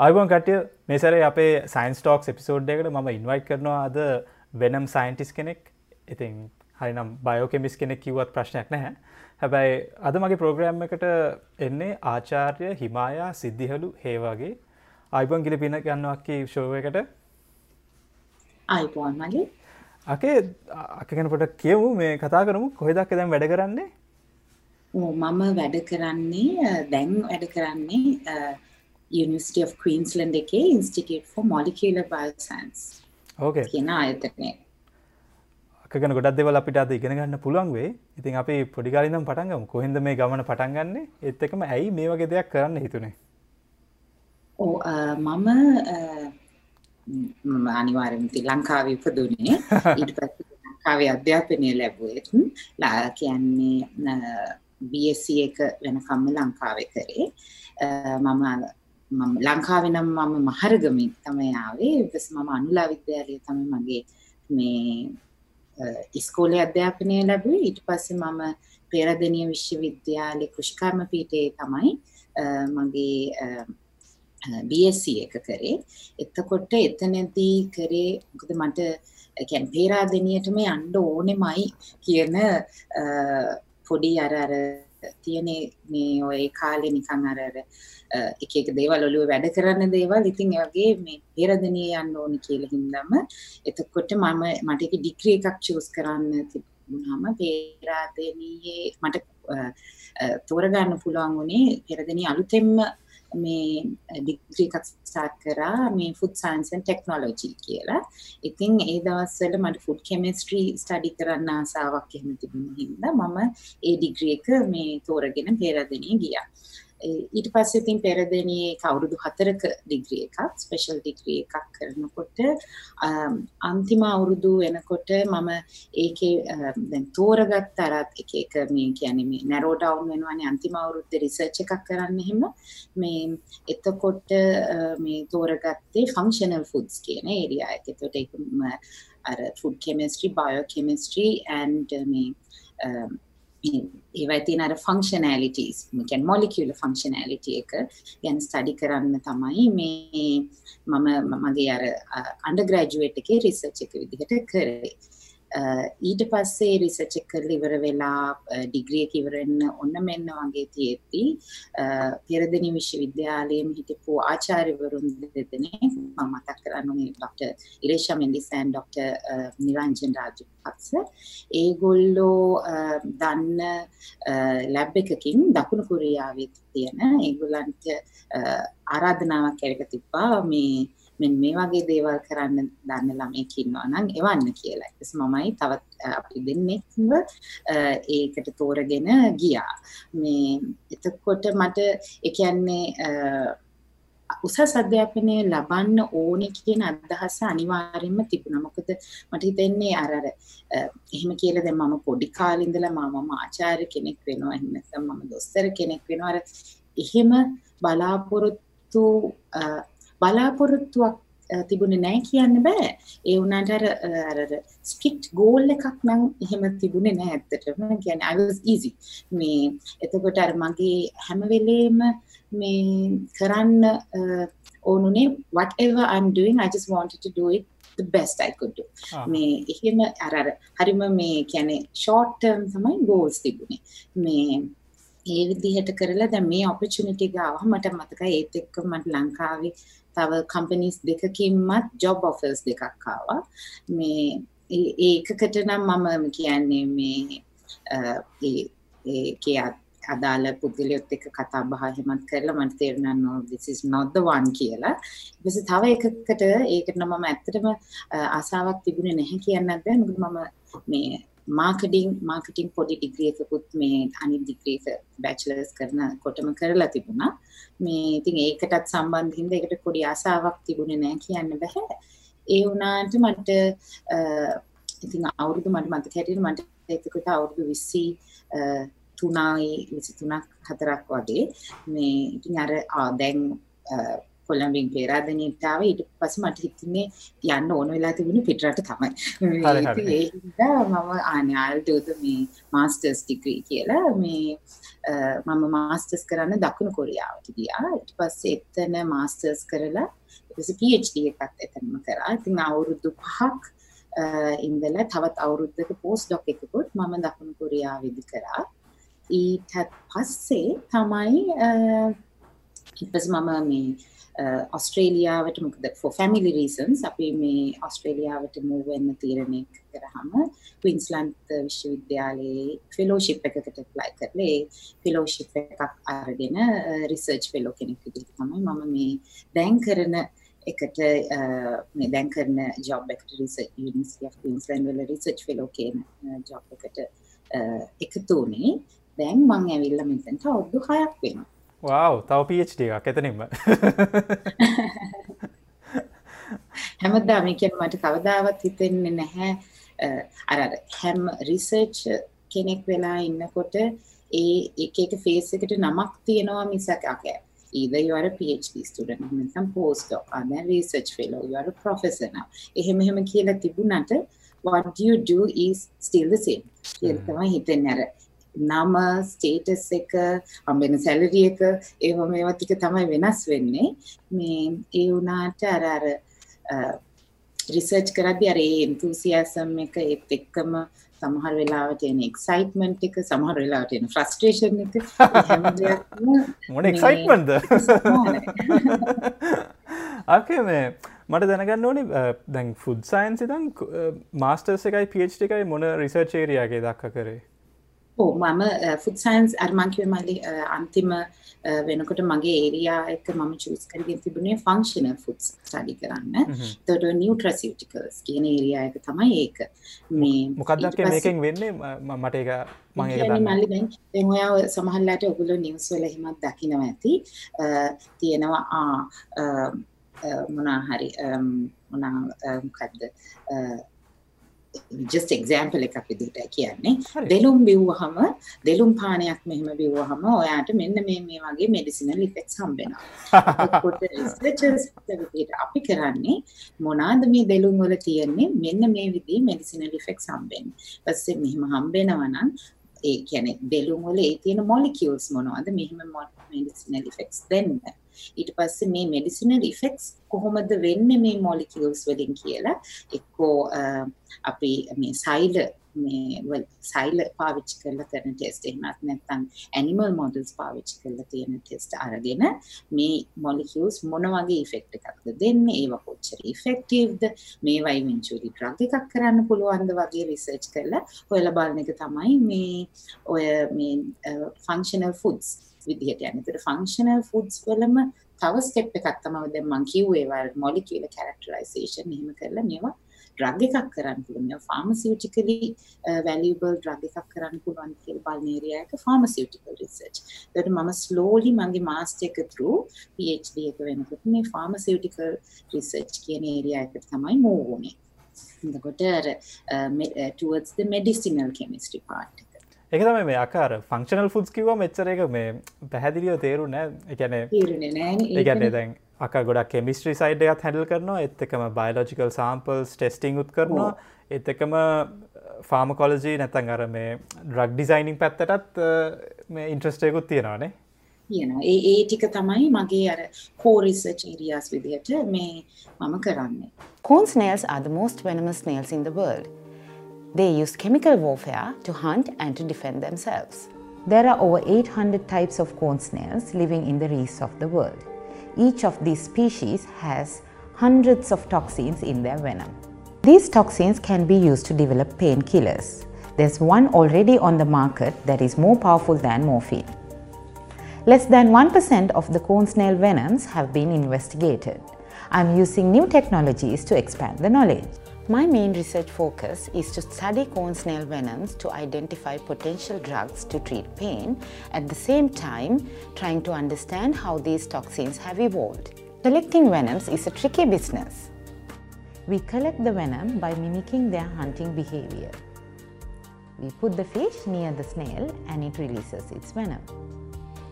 අයිබන් කටය මේසර අපේ science talks episode එකට ම ඉන්වයිට් කරනවා අද වෙනම් සයින්ටිස් කෙනෙක්. ඉතින් හරිනම් බයෝකෙමිස් කෙනෙක් කිවත් ප්‍රශ්නයක් නැහැ. හැබැයි අද මගේ ප්‍රෝග්‍රෑම් එකට එන්නේ ආචාර්ය හිමායා සිද්ධිහලු හේවාගේ අයිබන් ගිලි පින ගන්නවක්කි ශෝව එකට? අයිපෝන් මගේ. අකේ අකගෙන පොට කියවු මේ කතා කරමු. කොහෙදක් දැම් වැඩ කරන්නේ? මම වැඩ කරන්නේ දැන් වැඩ කරන්නේ University of Queensland එකේ Institute for Molecular Bioscience ඕකේ කියන ආයතනය. අකගෙන ගොඩක් දෙවල් අපිට අද ඉගෙන ගන්න පුළුවන් වේ. ඉතින් අපි පොඩි කාලේ ඉඳන් පටන් ගමු. කොහෙන්ද මේ ගමන පටන් ගන්නෙ? ඒත් එක්කම ඇයි මේ වගේ දෙයක් කරන්න හිතුනේ? ඔව් මම අනිවාර්යෙන්ම ලංකාවේ. ඊට පස්සේ ලංකාවේ අධ්‍යාපනය ලැබුවෙත් කියන්නේ BSc එක වෙනකම්ම ලංකාවේ කරේ. මම ලංකාවේ නම් මම මහරගමින් තමයි ආවේ. ඊපස් මම අනුලා විද්‍යාලයේ තමයි මගේ මේ ඉස්කෝලේ අධ්‍යාපනය ලැබුවේ. ඊට පස්සේ මම පෙරදෙනිය විශ්වවිද්‍යාලයේ කෘෂිකර්ම පීඨයේ තමයි මගේ BSc එක කරේ. එතකොට එතනදී කරේ මොකද මට කියන්නේ පේරාදෙනියටම යන්න ඕනෙමයි කියන පොඩි අර අර තියෙන මේ ඔය කාලේ නිකන් අර අර එක එක දේවල් ඔළුවේ වැඩ කරන්න දේවල්. ඉතින් ඒ වගේ මේ පෙරදෙනිය යන්න ඕනි කියලා හින්දාම එතකොට මම මට ඒක ඩිග්‍රී එකක් චූස් කරන්න තිබුණාම පෙරදෙනියේ මට තෝරගන්න පුළුවන් වුණේ පෙරදෙනිය අලුතෙන්ම මේ ඩිග්‍රී එකක් ස්ටාර්ට් කරා මේ ෆුඩ් සයන්ස් ඇන්ඩ් ටෙක්නොලොජි කියලා. ඉතින් ඒ දවස්වල මට ෆුඩ් කෙමිස්ට්‍රි ස්ටඩි කරන්න ආසාවක් එහෙම තිබුණ හින්දා මම ඒ ඩිග්‍රී එක මේ තෝරගෙන පෙරදෙනිය ගියා. ඊට පස්සේ ඉතින් පෙරදෙනියේ අවුරුදු 4ක ඩිග්‍රී එකක් ස්පෙෂල් ඩිග්‍රී එකක් කරනකොට අන්තිම අවුරුදු වෙනකොට මම ඒකේ දැන් තෝරගත්ත අර එක එක මේ කියන්නේ මේ නැරෝ ඩවුන් වෙනවානේ අන්තිම අවුරුද්දේ රිසර්ච් එකක් කරන්න එහෙම මේ එතකොට මේ තෝරගත්තේ ෆන්ක්ෂනල් ෆුඩ්ස් කියන ඒරියා එක. එතකොට ඒක අර food chemistry, bio chemistry and මේ ඒවයි තියෙන අර ෆංක්ෂනැලිටීස් කියන්නේ මොලිකියුලර් ෆංක්ෂනැලිටි එක ගැන ස්ටඩි කරන්න තමයි මේ මම මගේ අර අන්ඩර් ග්‍රැජුවේට් එකේ රිසර්ච් එක විදිහට කරේ. ඊට පස්සේ රිසච් කරල ඉවර වෙලා ඩිග්‍රිය කිවරන්න ඔන්න මෙන්න වගේ තියෙති පෙරදනි විශ්වවිද්‍යාලයම හිටපු ආචාරිවරුන් දෙදන මම මතක් කරන්නේ doctor Iresha Mendis and doctor Niranjan Rajapaksa ඒගොල්ලෝ දන්න ලැබ් එකකින් දකුණු කොරියාවේ තියෙන ඒගොලන්ට ආරාධනාවක් කැරක තිබ්බා මේ මෙන්න මේ වගේ දේවල් කරන්න දන්න ළමෙක් ඉන්නවා නම් එවන්න කියලා. ඊට මමයි තවත් අපි දෙන්නෙක්ව ඒකට තෝරගෙන ගියා. මේ එතකොට මට ඒ කියන්නේ උසස් අධ්‍යාපනය ලබන්න ඕනේ කියන අදහස අනිවාර්යෙන්ම තිබුණා. මොකද මට හිතෙන්නේ අර අර එහෙම කියලා දැන් මම පොඩි කාලේ ඉඳලා මම ආචාර්ය කෙනෙක් වෙනවා. එහෙම නැත්නම් මම දොස්තර කෙනෙක් වෙනවා. අර එහෙම බලාපොරොත්තු බලාපොරොත්තුවක් තිබුණේ නැහැ කියන්න බෑ. ඒ වුණාට අර ස්ට්‍රික්ට් ගෝල් එකක් නම් එහෙම තිබුණේ නැහැ ඇත්තටම. I was easy. මේ එතකොට අර මගේ හැම වෙලේම මේ කරන්න ඕනුනේ whatever I'm doing I just wanted to do it the best I could do. මේ එහෙම අර හරිම මේ short term තමයි goals තිබුණේ. මේ ඒ විදිහට කරලා දැන් මේ opportunity එක ආවම මට මතකයි ඒත් එක්ක මට ලංකාවේ තව කම්පනීස් දෙකකින්මත් ජොබ් ඔෆර්ස් දෙකක් ආවා මේ ඒ එකකට නම් මම කියන්නේ මේ ඒ ඒකේ අදාළ පුද්ගලයොත් එක්ක කතා බහ එහෙමත් කරලා මට තේරුණා no this is not the one කියලා. ඊපස්සේ තව එකකට ඒකට නම් මම ඇත්තටම ආසාවක් තිබුණේ නැහැ කියන්නත් බෑ මොකද මම මේ මාර්කටිං මාර්කටිං පොඩි ඩිග්‍රී එකකුත් මේ අනිත් ඩිග්‍රී එක බැචලර්ස් කරනකොටම කරලා තිබුණා. මේ ඉතින් ඒකටත් සම්බන්ධ හින්දා ඒකට පොඩි ආසාවක් තිබුණේ නැහැ කියන්න බෑ. ඒ වුණාට මට ඉතින් අවුරුදු මට මතක හැටියට මට එතකොට අවුරුදු 20 තුනයි 23ක් හතරක් වගේ මේ ඉතින් අර දැන් කොළඹින් පේරාදනීටාව ඊට පස්සේ මට හිතුනේ යන්න ඕන වෙලා තිබුණේ පිටරට තමයි. ඒ හින්දා මම ආනේ I'll do the මේ මාස්ටර්ස් ඩිග්‍රී කියලා මේ මම මාස්ටර්ස් කරන්න දකුණු කොරියාවට ගියා. ඊට පස්සේ එතන මාස්ටර්ස් කරලා ඊට පස්සේ PhD එකත් එතනම කරා. ඉතින් අවුරුදු පහක් අ, ඉඳලා තවත් අවුරුද්දක පෝස්ට් ඩොක් එකකුත් මම දකුණු කොරියාවේදී කරා. ඊටත් පස්සේ තමයි පස්සේ මම මේ Uh, ඔස්ට්‍රේලියාවට මොකද for family reasons අපි මේ ඔස්ට්‍රේලියාවට move වෙන්න තීරණය කරාම ක්වීන්ස්ලන්ඩ් විශ්වවිද්‍යාලයේ ෆෙලෝෂිප් එකකට apply කරලා ඒ ෆෙලෝෂිප් එකක් අරගෙන uh, රිසර්ච් ෆෙලෝ කෙනෙක් විදිහට තමයි මම මේ දැන් කරන එකට අ, මේ දැන් කරන ජොබ් එකට රිසර්ච් යුනිවර්සිටි ඔෆ් ක්වීන්ස්ලන්ඩ් වල රිසර්ච් ෆෙලෝ කියන ජොබ් එකට අ, එකතු වුණේ. දැන් මං ඇවිල්ලා මෙතනට අවුරුදු 6ක් වෙනවා. වව් තව පිච්ඩ එකක් එතනින්ම හැමදාම ඒ කියන්නේ මට කවදාවත් හිතෙන්නේ නැහැ අ, අර අර හැම රිසර්ච් කෙනෙක් වෙලා ඉන්නකොට ඒ එක එක ෆේස් එකට නමක් තියෙනවා මිසක් okay either you are a PhD student නැත්නම් postdoc or then research fellow you are a professor now එහෙම එහෙම කියලා තිබුණාට what you do is still the same කියලා තමයි හිතෙන්නේ අර නම ස්ටේටස් එක හම්බෙන සැලරි එක ඒව මේවා ටික තමයි වෙනස් වෙන්නේ. මේ ඒ වුණාට අර අර රිසර්ච් කරද්දී අර ඒ enthusiasm එක ඒත් එක්කම සමහර වෙලාවට එන එක්සයිට්මන්ට් එක සමහර වෙලාවට එන ෆ්‍රස්ට්‍රේෂන් එක. මොන සමානයි. අකේ මේ මට දැනගන්න ඕනි දැන් ෆුඩ් සයින්ස් දන් මාස්ටර්ස එකයි පිච් එකයි මොන රිසර්චේරයාගේ දක්ක කරේ ඕ මම ෆුඩ් සයින්ස් අර්මංකිව මලි අන්තිම වෙනකොට මගේ ඒරයා එක මම චස් කරගෙන තිබුණේ ෆංක්ෂනල් ෆුඩ්ස් ස්ටඩි කරන්න. තොට නිියට්‍රසිටිකල්ස් කියන ඒරයා එක තමයි ඒක. මේ පස්සේ- මේකෙන් වෙන්නේ? මට එක මං එක කියන්නේ දන්න මල්ලි දැන් දැන් ඔයා ඔය සමහරලාට ඔයගොල්ලෝ නිවුස් වල එහෙමත් දකිනවා ඇති. තියෙනවා ආ අ, මොනා හරි just example එකක් විදිහට කියන්නේ. දෙලුම් බිව්වහම දෙලුම් පානයක් මෙහෙම බිව්වහම ඔයාට මෙන්න මේ මේ වගේ මෙඩිසිනල් රිසර්චර්ස් විදිහට අපි කරන්නේ මොනවාද මේ දෙලුම් වල තියෙන්නේ මෙන්න මේ විදිහේ මෙඩිසිනල් ඉෆෙක්ට්ස් හම්බෙන්නේ. ඊපස්සේ මෙහෙම හම්බෙනවා නම් ඒ කියන්නේ දෙලුම් වල ඒ තියෙන මොලිකියුල්ස් මොනවද මෙහෙම මෙඩිසිනල් ඉෆෙක්ට්ස් දෙන්න. ඊට පස්සේ මේ මෙඩිසිනල් ඉෆෙක්ට්ස් කොහොමද වෙන්නේ මේ මොලිකියුල්ස් වලින් කියලා? එක්කෝ අ, අපි මේ සෛල මේ වල- සෛල පාවිච්චි කරලා කරන ටෙස්ට් එහෙමත් නැත්නම් ඇනිමල් මොඩල්ස් පාවිච්චි කරලා තියෙන ටෙස්ට් අරගෙන මේ මොලිකියුල්ස් මොන වගේ ඉෆෙක්ට් එකක්ද දෙන්නේ? ඒවා කොච්චර ඉෆෙක්ටිව්ද මේවා ඉවෙන්චුවලි ඩ්‍රග් එකක් කරන්න පුළුවන්ද වගේ රිසර්ච් කරලා හොයලා බලන එක තමයි මේ ඔය මේ ෆන්ක්ෂනල් ෆුඩ්ස් විදිහට යන්නේ. ඒතර ෆන්ක්ෂනල් ෆුඩ්ස් වලම තව ස්ටෙප් එකක් තමයි දැන් මම කිව්වේ ඒවා මොලිකියුලර් කැරක්ටරයිසේෂන් එහෙම කරලා මේවා ඩ්‍රග් එකක් කරන්න පුළුවන්. මේවා ෆාමසිටිකලි වැලියබල් ඩ්‍රග් එකක් කරන්න පුළුවන් කියලා බලන ඒරියා එක ෆාමසිටිකල් රිසර්ච්. ඒකට මම ස්ලෝලි මගේ මාස්ටර් එක through PhD එක වෙනකොට මේ ෆාමසිටිකල් රිසර්ච් කියන ඒරියා එකට තමයි මූව් වුනේ. එතකොට අර අ, me- a, towards the medicinal chemistry part එක. එක තම මේ අකාර ෆංක්ෂනල් ෆුඩ්ස් කිව මෙච්චර එක මේ පැහැදිලියෝ තේරු නෑ එකැනේ තේරුනේ නෑනේ. ඒගැන්නේ දැන් අක ගොඩක් කෙමිස්ට්‍රී සයිඩ් එකත් හැඩල් කරනවා එත් එකම බයිලෝජිකල් සාම්පල්ස් ටෙස්ටිං උත් කරනවා එත් එකම ෆාමකොලජී නැතන් අර මේ ඩ්‍රක් ඩිසයිනිං පැත්තටත් මේ ඉන්ට්‍රස්ටයකුත් තියෙනවානේ තියෙනවා. ඒ ඒ ටික තමයි මගේ අර core research areas විදිහට මේ මම කරන්නේ. Corn snails are the most venomous snails in the world. They use chemical warfare to hunt and to defend themselves. There are over 800 types of corn snails living in the reefs of the world. Each of these species has hundreds of toxins in their venom. These toxins can be used to develop painkillers. There's one already on the market that is more powerful than morphine. Less than 1% of the corn snail venoms have been investigated. I'm using new technologies to expand the knowledge. My main research focus is to study cone snail venoms to identify potential drugs to treat pain, at the same time, trying to understand how these toxins have evolved. Collecting venoms is a tricky business. We collect the venom by mimicking their hunting behavior. We put the fish near the snail and it releases its venom.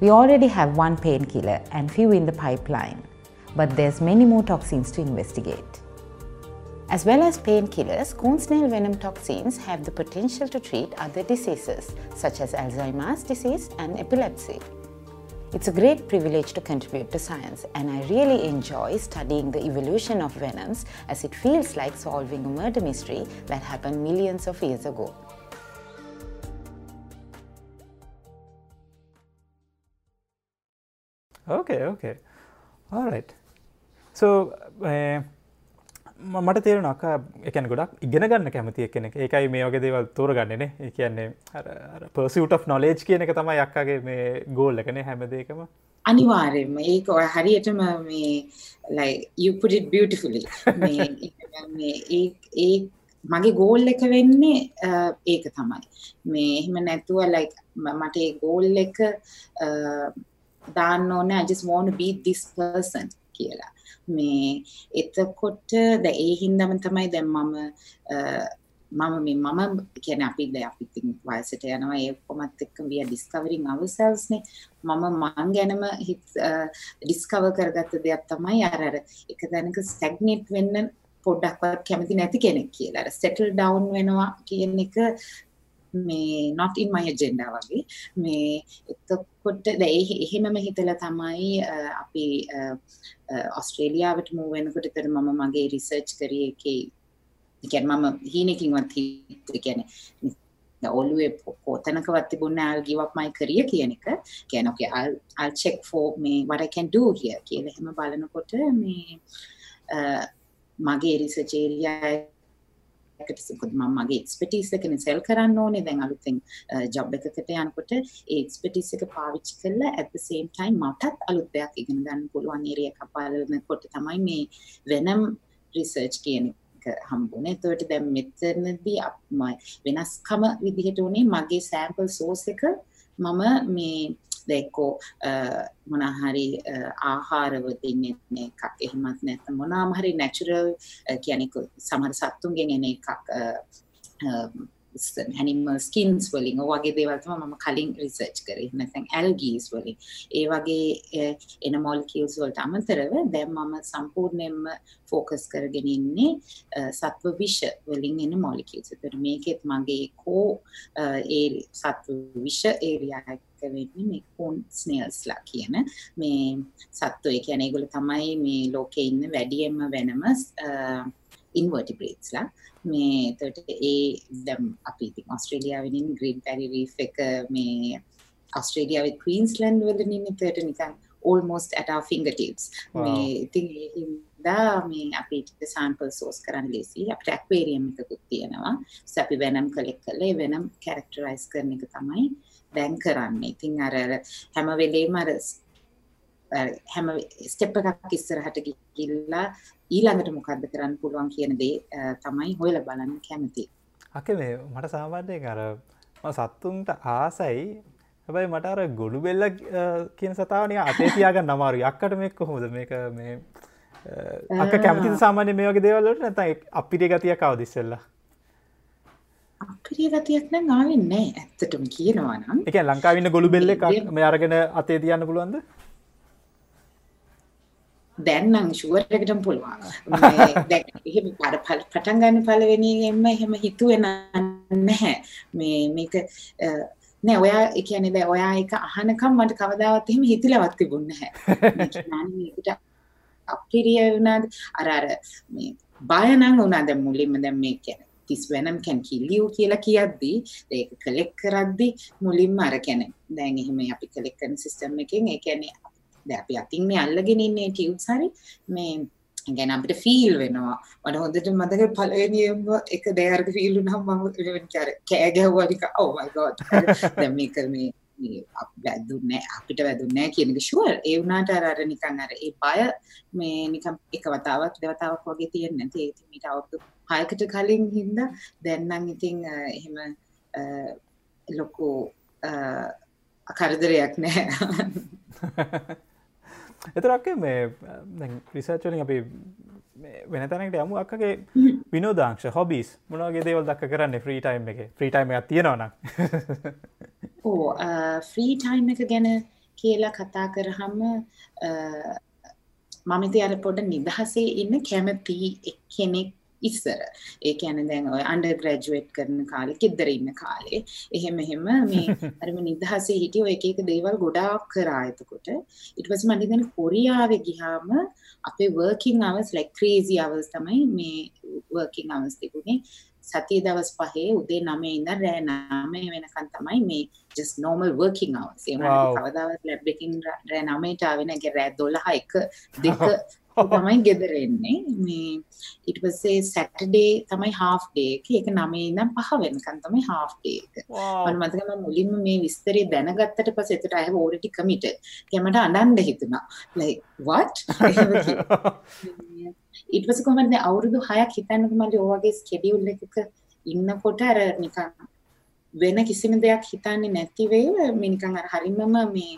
We already have one painkiller and few in the pipeline. but there's many more toxins to investigate. As well as painkillers, coon snail venom toxins have the potential to treat other diseases such as Alzheimer's disease and epilepsy. It's a great privilege to contribute to science and I really enjoy studying the evolution of venoms as it feels like solving a murder mystery that happened millions of years ago. Okay, okay. All right. So, uh, මට තේරෙන අක එකන ගොඩක් ඉගෙන ගන්න කැමති කෙනෙ එකයි මේ වගේ දේවල් තෝරගන්නනේ ඒ කියන්නේ පර්සිට නොලේජ් කියන එක තමයි යක්කාගේ මේ ගෝල් එකන හැමදේකම අනිවාර්යෙන්ම. ඒක ඔය හරියටම මේ like you put it beautifully. මේ ඒ මගේ ගෝල් එක වෙන්නේ ඒක තමයි. මේ එහෙම නැතුව like මට ඒ ගෝල් එක දාන්න ඕනේ. I just want to be this person කියලා. මේ එතකොට ද ඒ හින්දාම තමයි දැන් මම මම මේ මම කියන්නේ අපි දැන් අපි ඉතින් වයසට යනවා ඒ කොමත් එක්ක we are discovering ourselves නේ මම මං ගැනම ඩිස්කවර් කරගත්ත දෙයක් තමයි අර අර එක දැනක ස්ටැග්නේට් වෙන්න පොඩ්ඩක්වත් කැමති නැති කෙනෙක් කියලා. අර සෙටල් ඩවුන් වෙනවා කියන එක මේ not in my agenda වගේ. මේ එතකොට එහෙමම හිතලා තමයි අපි ඔස්ට්‍රේලියාවට මූව් වෙනකොට තර මම මගේ රිසර්ච් කරේ එකේ කියන්නේ මම හීනකින්වත් කියන්නේ ඔලුවේ කොතනකවත් තිබුණ I'll give up my career කියන එක. කියන්නේ okay I'll I'll check for me what I can do here කියලා එහෙම බලනකොට මේ මගේ රිසර්ච් ඒරියා එකට මම මගේ එක්ස්පර්ටිස් එකනේ සෙල් කරන්න ඕනේ දැන් අලුතෙන් ජොබ් එකකට යනකොට ඒ එක්ස්පර්ටිස් එක පාවිච්චි කරලා at the same time මටත් අලුත් දෙයක් ඉගෙන ගන්න පුළුවන් ඒරියා එකක් බලනකොට තමයි මේ වෙනම් රිසර්ච් කියන එක හම්බුනේ. එතකොට දැන් මෙතනදී වෙනස්කම විදිහට උනේ මගේ සෑම්පල් සෝස් එක මම මේ දැක්කෝ මොනහරි ආහාරවතින් එන එකක්. එහෙමත් නැත්නම් මොනවාම හරි නැචරල් කියන්නේ සමහර සත්තුන්ගෙන් එන එකක් හැනිමල්ස් කින්ස් වලින් වගේ දේවල්තම මම කලින් රිසර්ච් කරේ. නැතැන් ඇල්ගීස් වලින්. ඒ වගේ එන මොල්කියල්ස් වලට අමතරව දැන් මම සම්පූර්ණයෙන්ම ෆෝකස් කරගෙන ඉන්නේ සත්ව විෂ වලින් එන මොලිකියල්ස්. ඒතර මේකෙත් මගේ කෝ ඒ සත්ව විෂ ඒරියා වෙන්නේ මේ කෝන් ස්නේල්ස්ලා කියන. මේ සත්වය කියන්නේ ඒගොල්ලෝ තමයි මේ ලෝකේ ඉන්න වැඩියෙන්ම වෙනම ඉන්වර්ටිබ්‍රේට්ස්ලා මේ එතකොට ඒ දැන් අපි ඉතින් ඕස්ට්‍රේලියාවෙන් ඉන්න ග්‍රීන් පැරි රීෆ් එක මේ ඔස්ට්‍රේලියාවේ ක්වීන්ස්ලන්ඩ් වල ඉන්න එතකොට නිකන් at our fingertips. මේ ඉතින් හින්දා මේ අපිට සෑම්පල් සෝස් කරන්න ලේසි. අපිට ඇක්වේරියම් එකකුත් තියෙනවා. අපි වෙනම් කලෙක්ට් කරලා ඒ වෙනම් කැරක්ටරයිස් කරන එක තමයි දැන් කරන්නේ. ඉතින් අර හැම වෙලේම අර හැම ස්ටෙප් එකක් ඉස්සරහට ගිහිල්ලා ඊළඟට මොකක්ද කරන්න පුළුවන් කියන දේ තමයි හොයලා බලන්න කැමති. අකේ මේ මට සාමාන්‍යයෙන් අර සත්තුන්ට ආසයි. හැබැයි මට අර ගොඩු බෙල්ල කියන සතාවනිය අතේ තියාගන්න අමාරු යක්කට මේක් කොහොමද? මේක මේ අක කැමති සාමාන්‍ය මේ වගේ දේවල්ලට නැත අපිට ගතිය කවද ඉස්සෙල්ලා? අපිරිය ගතියක් නම් ආවෙන්නේ ඇත්තටම කියනවා නම්. එක ලංකාවින්න ගොළු බෙල්ල මේ අරගෙන අතේ තියන්න පුළුවන්ද දැන්නම් ශුවරකටම පුළුවන්. එහෙම පර පටන් ගන්න පලවෙනිගෙන්ම එහෙම හිතුවෙන නැහැ. මේ මේක නෑ ඔයා කියන්නේ දැන් ඔයා එක අහනකම් මට කවදාවත් එහෙම හිතලවත් තිබුණේ නැහැ. අපිරිය වුණාද? අර අර මේ බය නම් වුණා දැන් මුලින්ම? දැන් මේ කියන්නේ තිස් වෙනම් කැන් කිල්ලියෝ කියලා කියද්දී ඒක කලෙක් කරද්දි මුලින්ම අර කියන්නේ දැන් එහෙම අපි කලෙක් කරන සිස්ටම් එකෙන් ඒ කියන්නේ දැන් අපි අතින් මේ අල්ලගෙන ඉන්නේ ටියුබ්ස් හරි මේ ගැන අපිට ෆීල් වෙනවා. මට හොඳට මතක පළවෙනියම එක දෙයර්ග ෆීල් වුණාම මම කර කෑ ගැහුවා නිකන් oh my god. දැන් මේක මේ වැදුන්නේ අපිට වැදුන්නේ කියන එක. ෂුවර් ඒ වුණාට අර අර නිකන් අර ඒ බය මේ නිකන් එක වතාවක් දෙවතාවක් වගේ තියෙන්නේ නැති. ඒක මීට අවුරුදු 6කට කලින් හින්දා දැන් නම් ඉතින් එහෙම ලොකු කරදරයක් නැහැ එතරක් මේ රිසර්චලින් අපි වෙන තැනකට යමු. අක්කගේ විනෝදාංශ හොබිස් මොනගේ දේවල් දක්ක කරන්න ෆ්‍රී ටයිම් එක? ෆ්‍රී ටයිම් එකක් තියෙනවන ඕ ෆ්‍රී ටයිම් එක ගැන කියලා කතා කරහම මම ඉතින් අර පොඩ නිදහසේ ඉන්න කැමති කෙනෙක් ඉස්සර. ඒ කියන්නේ දැන් ඔය අන්ඩර් ග්‍රැජුවේට් කරන කාලේ කිද්දර ඉන්න කාලේ. එහෙම එහෙම මේ අරම නිදහසේ හිටිය ඔය එක එක දේවල් ගොඩාක් කරා එතකොට. ඊට පස්සේ මම ඉතින් කොරියාවේ ගියාම අපේ working hours like crazy hours තමයි මේ working hours තිබුණේ. සතිය දවස් පහේ උදේ 9 ඉඳන් රෑ 9 වෙනකන් තමයි මේ just normal working hours. ඒ කවදාවත් ලැබ් එකකින් රෑ 9ට ආවේ නැහැ. රෑ 12 1 2 තමයි ගෙදර එන්නේ මේ ඊට පස්සේ සැටර්ඩේ තමයි හාෆ් ඩේ එක. ඒක 9 ඉඳන් 5 වෙනකන් තමයි හාෆ් ඩේ එක. මම මතකයි මම මුලින්ම මේ විස්තරේ දැනගත්තට පස්සේ එතට I have already committed කැමට අඬන්න හිතුණා. Like what? ඊට පස්සේ කොහමද අවුරුදු 6ක් හිතන්නකෝ මම ඔය වගේ ස්කෙඩියුල් එකක ඉන්නකොට අර නිකන් වෙන කිසිම දෙයක් හිතන්නේ නැති වෙයි. මේ නිකන් අර හරිමම මේ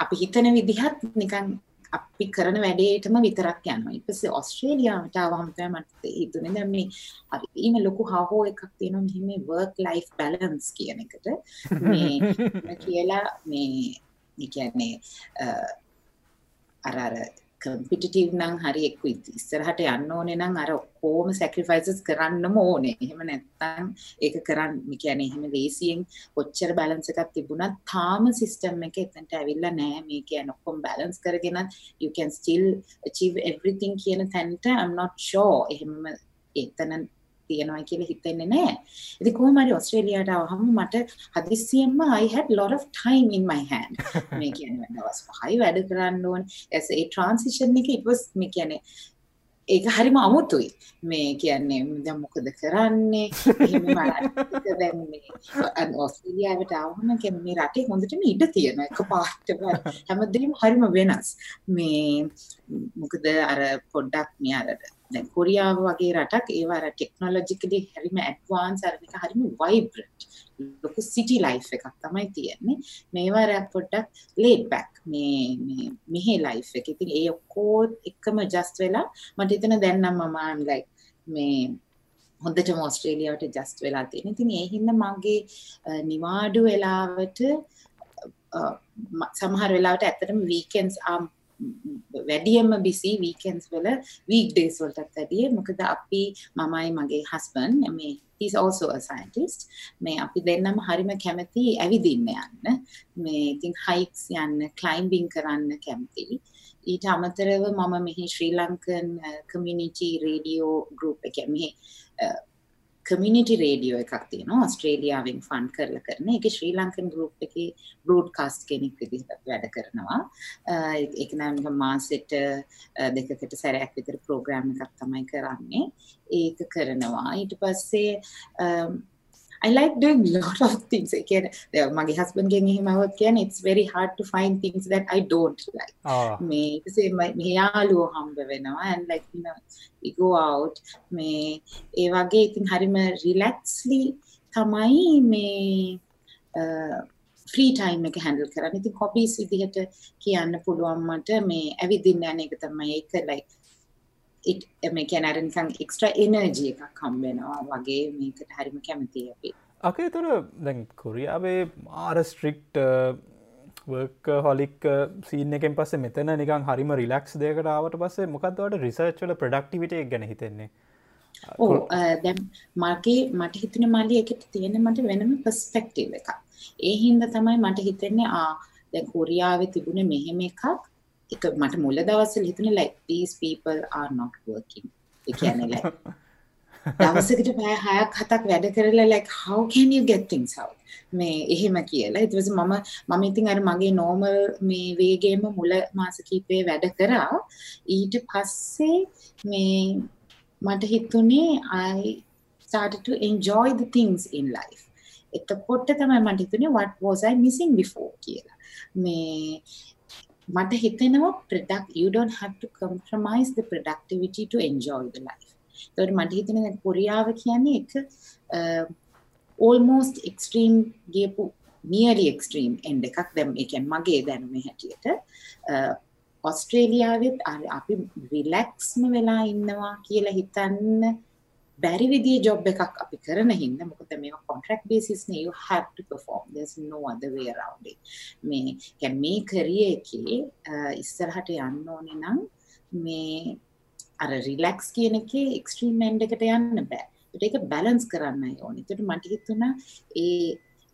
අපි හිතන විදිහත් නිකන් අපි කරන වැඩේටම විතරක් යනවා. ඊට පස්සේ ඕස්ට්‍රේලියාවට ආවම තමයි මට හිතුනේ දැන් මේ හරිම ලොකු හහෝ එකක් තියෙනවා මෙහෙම work life balance කියන එකට. මේ කියලා මේ කියන්නේ අර අර කම්පිටිටිව් නම් හරි එක්ක ඉස්සරහට යන්න ඕනේ නම් අර ඔක්කොම සැක්‍රිෆයිසස් කරන්නම ඕනේ. එහෙම නැත්නම් ඒක කරන්න කියන්නේ එහෙම ලේසියෙන් කොච්චර බැලන්ස් එකක් තිබුණත් තාම සිස්ටම් එක එතනට ඇවිල්ලා නැහැ. මේ කියන්නේ ඔක්කොම බැලන්ස් කරගෙන you can still achieve everything කියන තැනට I'm not sure. එහෙම එතන තියෙනවා කියලා හිතෙන්නේ නැහැ. ඉතින් කොහොම හරි ඕස්ට්‍රේලියාවට ආවම මට හදිස්සියෙන්ම I had lot of time in my hand. මේ කියන්නේ දවස් 5යි වැඩ කරන්න ඕන. ඒ transition එක it was මේ කියන්නේ ඒක හරිම අමුතුයි මේ කියන්නේ දැන් මොකද කරන්නේ එහෙම දැන් ඔස්ට්‍රේලියාවට ආවම කියන්නේ මේ රටේ හොඳටම ඉඩ තියෙනවා එකපාරටම හැමදේම හරිම වෙනස් මේ මොකද අර පොඩ්ඩක් මේ අර දැන් කොරියාව වගේ රටක් ඒවා අර ටෙක්නොලොජිකලි හරිම ඇඩ්වාන්ස් අර එක හරිම වයිබ්‍රන්ට් ලොකු සිටි ලයිෆ් එකක් තමයි තියෙන්නේ මේවා අර පොඩ්ඩක් ලේඩ් බෑක් මේ මේ මෙහි ලයිෆ් එක. ඉතින් ඒ ඔක්කොම එකම ජස්ට් වෙලා මට හිතෙන දැන් නම් මම I'm like මේ හොඳටම ඕස්ට්‍රේලියාවට ජස්ට් වෙලා තියෙන. ඉතින් ඒ හින්දා මගේ නිවාඩු වෙලාවට සමහර වෙලාවට ඇත්තටම වීකෙන්ඩ්ස් ආ um, වැඩියම බිසි වීකන්ස් වල වීක් ඩේස් වලටත් වැඩිය මොකද අපි මමයි මගේ හස්බන් මේ he's also a scientist. මේ අපි දෙන්නම හරිම කැමති ඇවිදින්න යන්න. මේ ඉතින් හයික්ස් යන්න ක්ලයිම්බින් කරන්න කැමති. ඊට අමතරව මම මෙහි Sri Lankan community radio group එක මෙහි කමියුනිටි රේඩියෝ එකක් තියෙනවා ඔස්ට්‍රේලියාවෙන් ෆන් කරලා කරන ඒක ශ්‍රී ලංකන් ගෲප් එකේ බ්‍රෝඩ්කාස්ට් කෙනෙක් විදිහට වැඩ කරනවා. ඒක නම් මාසෙට දෙකකට සැරයක් විතර ප්‍රෝග්‍රෑම් එකක් තමයි කරන්නේ. ඒක කරනවා. ඊට පස්සේ I like doing a lot of things. Again, මගේ husband ගෙන් එහෙම આવොත් කියන්නේ it's very hard to find things that I don't like. මේ ඉතින් මේ යාළුවෝ හම්බ වෙනවා and like you know we go out මේ ඒ වගේ ඉතින් හරිම relaxedly තමයි මේ ෆ්‍රී ටයිම් එක හැන්ඩල් කරන්න. ඉතින් හොබීස් විදිහට කියන්න පුළුවන් මට මේ ඇවිදින්න යන එක තමයි ඒක like මේ කියන අර නිකන් එක්ස්ට්‍රා එනර්ජි එකක් හම්බෙනවා වගේ මේකට හරිම කැමති අපි. අකේ තුර දැන් කොරියාවේ ආර ස්ට්‍රික්ට වර්ක හොලික් සීන එකෙන් පස්සේ මෙතන නිකන් හරිම රිලක්ස් දෙකට ආවට පස්සේ මොකක්දවට රිසර්ච් වල ප්‍රඩක්ටිවිට ගැන හිතෙන්නේ? ඕ දැම් මගේ මට හිතන මල්ලි එකට තියෙන මට වෙනම පස්පෙක්ටව එක ඒ හින්ද තමයි මට හිතෙන්නේ ආ දැන් කොරියාව තිබුණ මෙහෙම එකක් එක මට මුල දවස්වල හිතුනේ like these people are not working. කියන්නේ like දවසකට පැය 6ක් 7ක් වැඩ කරලා like how can you get things out? මේ එහෙම කියලා. ඊට පස්සේ මම මම ඉතින් අර මගේ normal මේ වේගයෙන්ම මුල මාස කිහිපේ වැඩ කරා. ඊට පස්සේ මේ මට හිතුනේ I started to enjoy the things in life. එතකොට තමයි මට හිතුනේ what was I missing before? කියලා. මේ මට හිතෙනවා product you don't have to compromise the productivity to enjoy the life. ඒකට මට හිතෙනවා දැන් කොරියාව කියන්නේ එක uh, almost extreme ගියපු nearly extreme end එකක් දැන් ඒ කියන්නේ මගේ දැනුමේ හැටියට uh, ඔස්ට්‍රේලියාවෙත් අපි රිලැක්ස්ම වෙලා ඉන්නවා කියලා හිතන්න බැරි විදිහේ ජොබ් එකක් අපි කරන හින්දා මොකද මේවා කොන්ට්‍රැක්ට් බේසිස් නේ you have to perform. There's no other way around it. මේ කියන්නේ මේ කරියර් එකේ ඉස්සරහට යන්න ඕනේ නම් මේ අර රිලැක්ස් කියන එකේ එක්ස්ට්‍රීම් එන්ඩ් එකට යන්න බෑ. ඒක බැලන්ස් කරන්නයි ඕනේ. ඒකට මට හිතුණා ඒ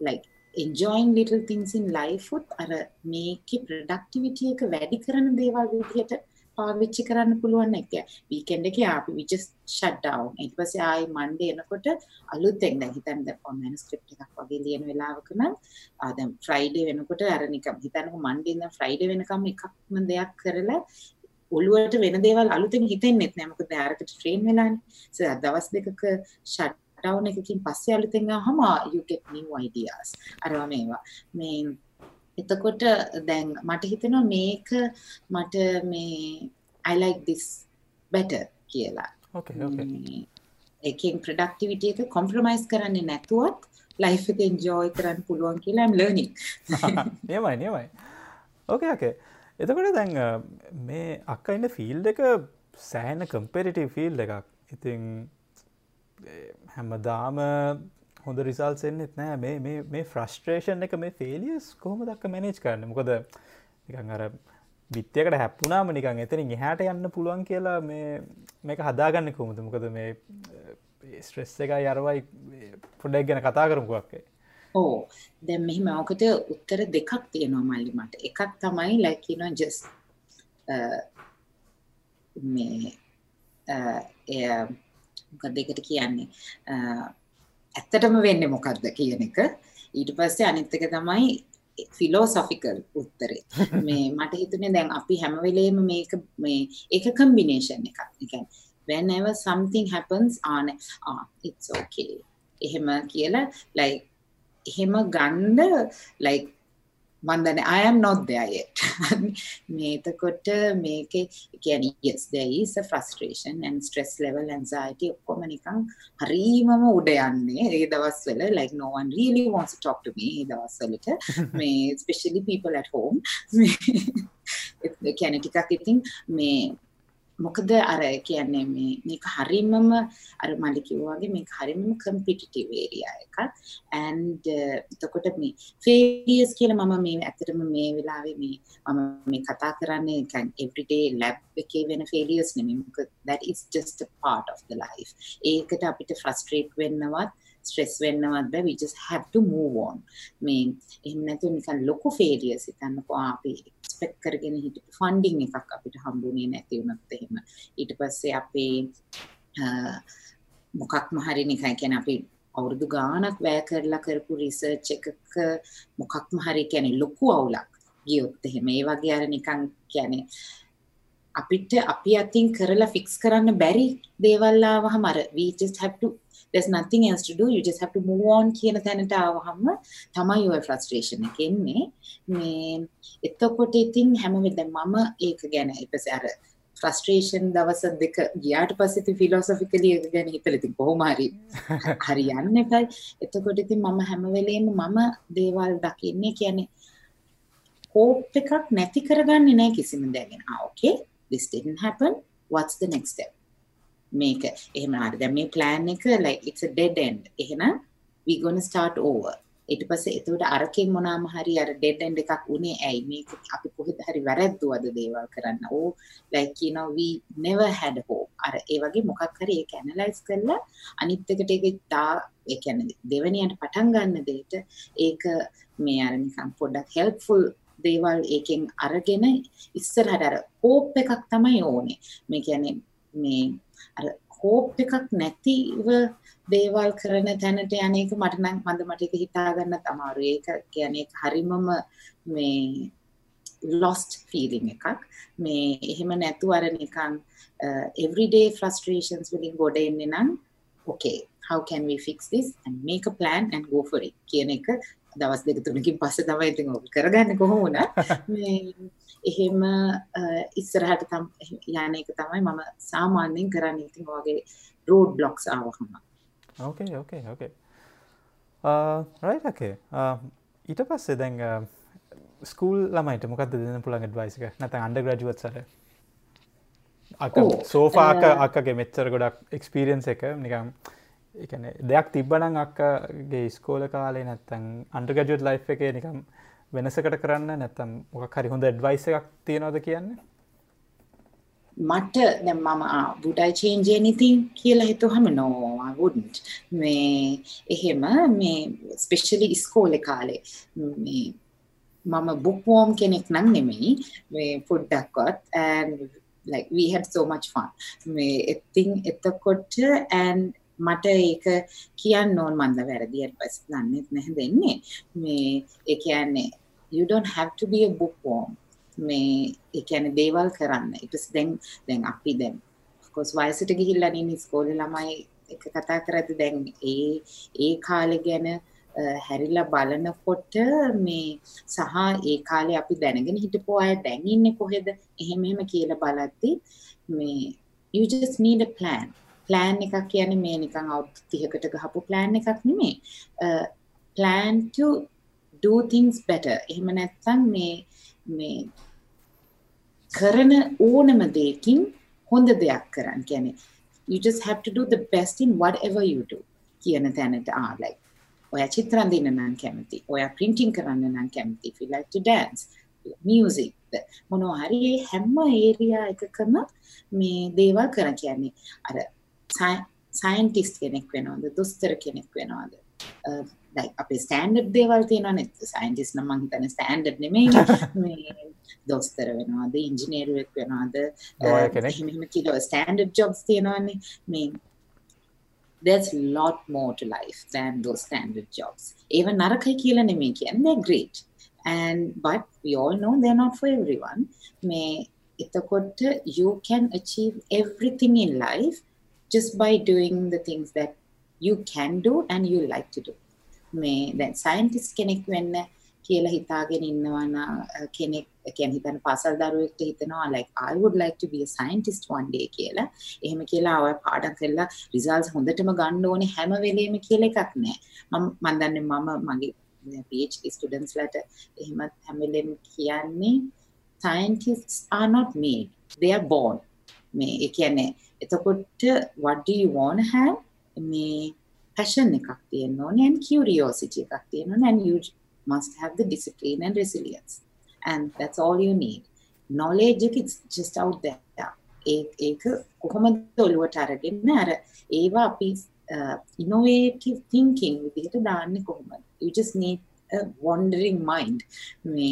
like enjoying little things in life උත් අර මේකේ productivity එක වැඩි කරන දේවල් විදිහට පාවිච්චි කරන්න පුළුවන් එක වීකෙන්ඩ් එකේ අපි we just shut down. ඊට පස්සේ ආයි මන්ඩේ එනකොට අලුතෙන් දැන් හිතන්න දැන් මැනුස්ක්‍රිප්ට් එකක් වගේ ලියන වෙලාවක නම් ආ දැන් ෆ්‍රයිඩේ වෙනකොට අර නිකම් හිතන්නකො මන්ඩේ ඉඳන් ෆ්‍රයිඩේ වෙනකම් එකක්ම දෙයක් කරලා ඔළුවට වෙන දේවල් අලුතෙන් හිතෙන්නෙත් නෑ මොකද අරකට ට්‍රේන් වෙලානේ. දවස් දෙකක ෂට් ඩවුන් එකකින් පස්සේ අලුතෙන් ආවම you get new ideas. අරවා මේවා මේ එතකොට දැන් මට හිතෙනවා මේක මට මේ I like this better කියලා. Okay, okay. එකෙන් ප්‍රොඩක්ටිවිටි එක කොම්ප්‍රොමයිස් කරන්නේ නැතුවත් ලයිෆ් එක එන්ජොයි කරන්න පුළුවන් කියලා I'm learning. නියමයි නියමයි. ඕකේ ඕකේ. එතකොට දැන් මේ අක්ක ඉන්න ෆීල්ඩ් එක සෑහෙන කම්පෙරිටිව් ෆීල්ඩ් එකක්. ඉතින් හැමදාම හොඳ රිසල්ස් එන්නෙත් නෑ. මේ මේ ෆ්‍රස්ට්‍රේෂන් එක මේ ෆේලියස් කොහොම දක්ක මැනේජ් කරන්න? මොකද නිකන් අර බිත්්‍යකට හැප්පුනාම නිකන් එතනින් එහාට යන්න පුළුවන් කියලා මේ මේක හදාගන්න කොමුද මොකද මේ ස්ට්‍රෙස් එක යරවයි පොඩක් ගැන කතා කරමුකුවක්ේ ඕ දැම් මෙහිම ඕකට උත්තර දෙකක් තියෙනවා මල්ලි මට. එකක් තමයි ලැකින ජස් uh, මේ uh, මොකක් දෙකට කියන්නේ? ඇත්තටම වෙන්නේ මොකක්ද කියන එක. ඊට පස්සේ අනිත් එක තමයි ෆිලෝසොෆිකල් උත්තරේ. මේ මට හිතුනේ දැන් අපි හැම වෙලේම මේක මේ ඒක කම්බිනේෂන් එකක්. ඒ කියන්නේ whenever something happens on ah it's okay. එහෙම කියලා like එහෙම ගන්න like මන් දන්නේ I am not there yet මේතකොට මේකේ කියන්නේ yes there is a frustration and stress level anxiety ඔක්කොම නිකන් හරීමම උඩ යන්නේ ඒ දවස්වල like no one really wants to talk to me ඒ දවස්වලට මේ especially people at home මේ කියන්නේ ටිකක් ඉතින් මේ මොකද අර කියන්නේ මේ මේක හරියමම අර මල්ලි කිව්වා වගේ මේක හරියමම කම්පිටිටිව් ඒරියා එකක්. And එතකොට මේ ෆේලියර්ස් කියලා මම මේ ඇත්තටම මේ වෙලාවේ මේ මම මේ කතා කරන්නේ නිකන් everyday lab එකේ වෙන ෆේලියර්ස් නෙමෙයි. මොකද that is just a part of the life. ඒකට අපිට frustrate වෙන්නවත් ස්ට්‍රෙස් වෙන්නවත් බෑ we just have to move on. මේ එහෙම නැතුව නිකන් ලොකු ෆේලියර්ස් හිතන්නකෝ අපි එක්ස්පෙක්ට් කරගෙන හිටපු ෆන්ඩින් එකක් අපිට හම්බුනේ නැති වුණත් එහෙම. ඊට පස්සේ අපේ මොකක්ම හරි නිකන් කියන්නේ අපි අවුරුදු ගාණක් වැය කරලා කරපු රිසර්ච් එකක මොකක්ම හරි කියන්නේ ලොකු අවුලක් ගියොත් එහෙම. ඒ වගේ අර නිකන් කියන්නේ අපිට අපි අතින් කරලා ෆික්ස් කරන්න බැරි දේවල් ආවහම අර we just have to there's nothing else to do you just have to move on කියන තැනට ආවහම තමයි ඔය frustration එක එන්නේ. මේ එතකොට ඉතින් හැම වෙලේම මම ඒක ගැන ඊපස්සේ අර ෆ්‍රස්ට්‍රේෂන් දවස් දෙක ගියාට පස්සේ ඉතින් ෆිලොසොෆිකලි ඒක ගැන හිතලා ඉතින් කොහොම හරි හරියන්නේ නැහැ එතකොට ඉතින් මම හැම වෙලේම මම දේවල් දකින්නේ කියන්නේ hope එකක් නැති කරගන්නේ නැහැ කිසිම දෙයකින්. ආ okay this didn't happen what's the next step? මේක එහෙම හරි. දැන් මේ plan එක like it's a dead end. එහෙනම් we going to start over. ඊට පස්සේ එතකොට අරකින් මොනාම හරි අර ඩෙඩ් එන්ඩ් එකක් උනේ ඇයි? මේක අපි කොහෙද හරි වැරද්දුවද දේවල් කරන්න? ඕ like you know we never had hope. අර ඒ වගේ මොකක් හරි ඒක ඇනලයිස් කරලා අනිත් එකට ඒක තා ඒ කියන්නේ දෙවෙනියට පටන් ගන්න දෙයට ඒක මේ අර නිකන් පොඩ්ඩක් helpful දේවල් ඒකෙන් අරගෙන ඉස්සරහට අර හෝප් එකක් තමයි ඕනේ මේ කියන්නේ මේ අර හෝප් එකක් නැතිව දේවල් කරන තැනට යන එක මට නම් මන්ද මට ඒක හිතා ගන්නත් අමාරුයි. ඒක කියන්නේ ඒක හරිමම මේ lost feeling එකක්. මේ එහෙම නැතුව අර නිකන් everyday frustrations වලින් ගොඩ එන්නේ නම් okay how can we fix this and make a plan and go for it කියන එක දවස් දෙක තුනකින් පස්සේ තමයි ඉතින් ඔක කරගන්නේ කොහොම වුණත්. මේ එහෙම ඉස්සරහට යන එක තමයි මම සාමාන්‍යයෙන් කරන්නේ. ඉතින් ඔයගේ රෝඩ් බ්ලොක්ස් ආවහම. ඕකේ ඕකේ ඕකේ රයිටකේ ඊට පස්සේ දැන් ස්කූල් ළමයිට මොකක්ද දෙන්න පුළන් ඩ්වයිසික නැත අන්ඩ ග්‍රජුවත්සට අක ඔව්. සෝෆාක අක්කගේ මෙච්චර ගොඩක් එක්ස්පිරියන්ස් එක. නිකම් එකන දෙයක් තිබ්බනං අක්කගේ ස්කෝල කාලේ නැත්තං අන්ඩගජුත් ලයි් එක නිකම් වෙනසකට කරන්න නැත්තම් මොකක් හරි හොඳ ඇඩ්වයිස එකක් තියෙනවද කියන්නේ? මට දැන් මම would I change anything? කියලා හිතුවහම no I wouldn't. මේ එහෙම මේ especially ඉස්කෝලේ කාලේ මේ මම bookworm කෙනෙක් නම් නෙමෙයි මේ පොඩ්ඩක්වත් and like we had so much fun. මේ ඉතින් එතකොට and මට ඒක කියන්න ඕන මන්ද වැරදි advice දන්නෙත් නැහැ දෙන්නේ. මේ ඒ කියන්නේ you don't have to be a bookworm. මේ ඒ කියන්නේ දේවල් කරන්න. ඊට පස්සේ දැන් දැන් අපි දැන් of course වයසට ගිහිල්ලා ඉන්නේ ඉස්කෝලේ ළමයි එක කතා කරද්දි දැන් ඒ ඒ කාලේ ගැන අ, හැරිලා බලනකොට මේ සහ ඒ කාලේ අපි දැනගෙන හිටපු අය දැන් ඉන්නේ කොහෙද? එහෙම එහෙම කියලා බලද්දි මේ you just need a plan. Plan එකක් කියන්නේ මේ නිකන් අවුරුදු 30කට ගහපු plan එකක් නෙමෙයි. අ, plan to do things better. එහෙම නැත්නම් මේ මේ කරන ඕනම දෙයකින් හොඳ දෙයක් කරන්න කියන්නේ. You just have to do the best in whatever you do කියන තැනට ආ like ඔයා චිත්‍ර අඳින්න නම් කැමති. ඔයා printing කරන්න නම් කැමති. If you like to dance music මොනවා හරි ඒ හැම ඒරියා එකකම මේ දේවල් කරන කියන්නේ. අර සයින්ටිස්ට් කෙනෙක් වෙනවද? දොස්තර කෙනෙක් වෙනවද? අපේ ස්ටෑන්ඩඩ් දේවල් තියෙනවනේ සයින්ටිස්ට් නම් මං හිතන්නේ ස්ටෑන්ඩඩ් නෙමෙයි මේ දොස්තර වෙනවද? ඉංජිනේරුවෙක් වෙනවද? කියලා ස්ටෑන්ඩඩ් ජොබ්ස් තියෙනවනේ. මේ there's a lot more to life than those standard jobs. ඒව නරකයි කියලා නෙමෙයි කියන්නේ. They're great. And but we all know they're not for everyone. මේ එතකොට you can achieve everything in life just by doing the things that you can do and you like to do. මේ දැන් scientist කෙනෙක් වෙන්න කියලා හිතාගෙන ඉන්නවා නම් අ, කෙනෙක් කියන්නේ හිතන්න පාසල් දරුවෙක්ට හිතනවා like I would like to be a scientist one day කියලා. එහෙම කියලා ඔය පාඩම් කරලා results හොඳටම ගන්න ඕනේ හැම වෙලෙම කියලා එකක් නැහැ. මම මම දන්නේ මම මගේ PhD students ලට එහෙම හැම වෙලෙම කියන්නේ scientists are not made they are born. මේ ඒ කියන්නේ එතකොට what do you want to have මේ passion එකක් තියෙන්න ඕනේ and curiosity එකක් තියෙන්න ඕනේ and you must have the discipline and resilience and that's all you need knowledge එක it's just out there ඒ ඒක කොහොමද ඔළුවට අරගෙන අර ඒවා අපි uh, innovative thinking විදිහට දාන්නේ කොහොමද you just need a wandering mind මේ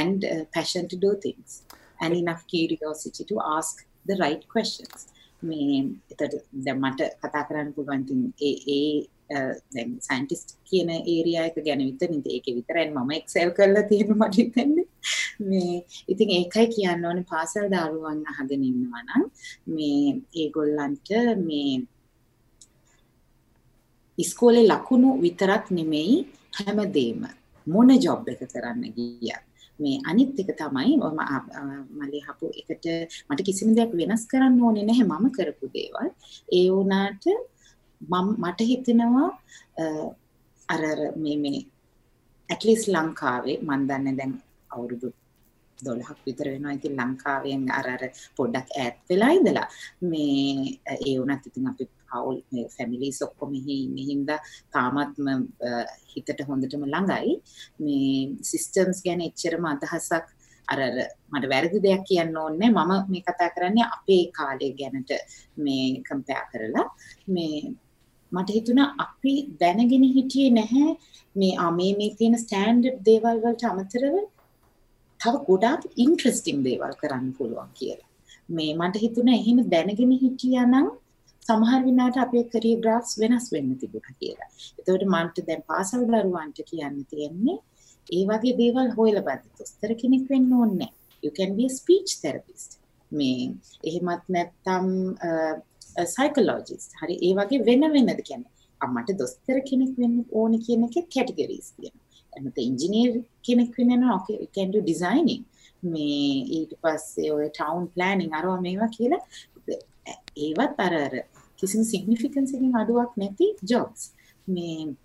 and uh, passion to do things and enough curiosity to ask the right questions මේ එතට දැන් මට කතා කරන්න පුළුවන් ඉතින් ඒ ඒ අ, දැන් සයින්ටිස්ට් කියන ඒරියා එක ගැන විතරින් ඉතින් ඒකේ විතරයි මම එක්සෙල් කරලා තියෙන මට හිතෙන්නේ. මේ ඉතින් ඒකයි කියන්න ඕනේ පාසල් දරුවන් අහගෙන ඉන්නවා නම් මේ ඒගොල්ලන්ට මේ ඉස්කෝලේ ලකුණු විතරක් නෙමෙයි හැමදේම මොන ජොබ් එක කරන්න ගියත් මේ අනිත් එක තමයි මම මලේ හපු එකට මට කිසිම දෙයක් වෙනස් කරන්න ඕනේ නැහැ මම කරපු දේවල්. ඒ වුණාට මම මට හිතෙනවා අ, අර අර මේ මේ ඇටලිස් ලංකාවේ මන් දන්නේ දැන් අවුරුදු 12ක් විතර වෙනවා. ඉතින් ලංකාවෙන් අර අර පොඩ්ඩක් ඈත් වෙලා ඉඳලා මේ ඒ වුණත් ඉතින් අපි පවුල් මේ ෆැමිලිස් ඔක්කොම මෙහි ඉන්නේ හින්දා තාමත්ම අ, හිතට හොඳටම ළඟයි. මේ සිස්ටම්ස් ගැන එච්චරම අදහසක් අර අර මට වැරදි දෙයක් කියන්න ඕනේ මම මේ කතා කරන්නේ අපේ කාලේ ගැනට මේ කම්පෙයාර් කරලා. මේ මට හිතුණා අපි දැනගෙන හිටියේ නැහැ. මේ ආ මේ මේ තියෙන ස්ටෑන්ඩඩ් දේවල් වලට අමතරව තව ගොඩාක් ඉන්ට්‍රස්ටිං දේවල් කරන්න පුළුවන් කියලා. මේ මට හිතුණා එහෙම දැනගෙන හිටියා නම් සමහර විනාට අපේ කරියර් ග්‍රාෆ්ස් වෙනස් වෙන්න තිබුණා කියලා. ඒතකොට මන්ට දැන් පාසල් දරුවන්ට කියන්න තියෙන්නේ ඒ වගේ දේවල් හොයලා බලන්න. දොස්තර කෙනෙක් වෙන්න ඕනේ නැහැ. You can be a speech therapist. මේ එහෙමත් නැත්නම් සයිකොලොජිස්ට්. හරි ඒ වගේ වෙන වෙනද කියන්නේ. අම්මට දොස්තර කෙනෙක් වෙන්න ඕනේ කියන එකේ කැටගරිස් තියෙනවා. එතන ඉංජිනේර් කෙනෙක් වෙන්න නම් okay you can do designing. මේ ඊට පස්සේ ඔය town planning අරවා මේවා කියලා ඒවත් අර අර කිසිම සිග්නිෆිකන්ස් එකකින් අඩුවක් නැති ජොබ්ස්. මේ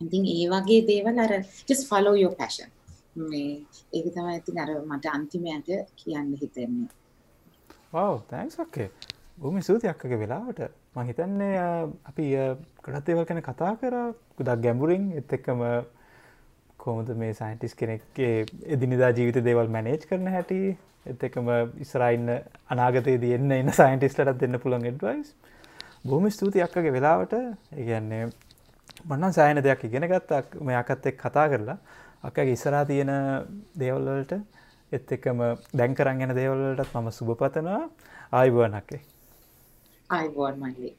ඉතින් ඒ වගේ දේවල් අර just follow your passion. මේ ඒක තමයි ඉතින් අර මට අන්තිමයට කියන්න හිතෙන්නේ. ඔව තැන්ක්ස්ක්කේ බොහම සූති අක්කගේ වෙලාවට මං හිතන්නේ අ, අපි කඩත් ඒවල් කැන කතා කර ගොඩක් ගැඹුරින් එත් එක්කම කොමද මේ සයින්ටිස් කෙනෙක්ගේ එදිනිදා ජීවිත දේවල් මැනේජ් කරන හැටි එත් එකම ඉස්රයින්න අනාගතයේ දෙන්න එන්න සයින්ටිස්ලටත් දෙන්න පුළන් එඩවයිස් බොහම ස්තුති අක්කගේ වෙලාවට ඒගන්නේ මන්නන් සෑන දෙයක් ඉගෙන ගත්තක් මෙයකත් එක් කතා කරලා අක්කගේ ඉස්සරා තියෙන දේවල්වලට එත් එකම දැන්කරන් ගැන දේවල්ලටත් මම සුභපතනවා ආයිබුවනක්කේ අයිබෝන් මල්ලි.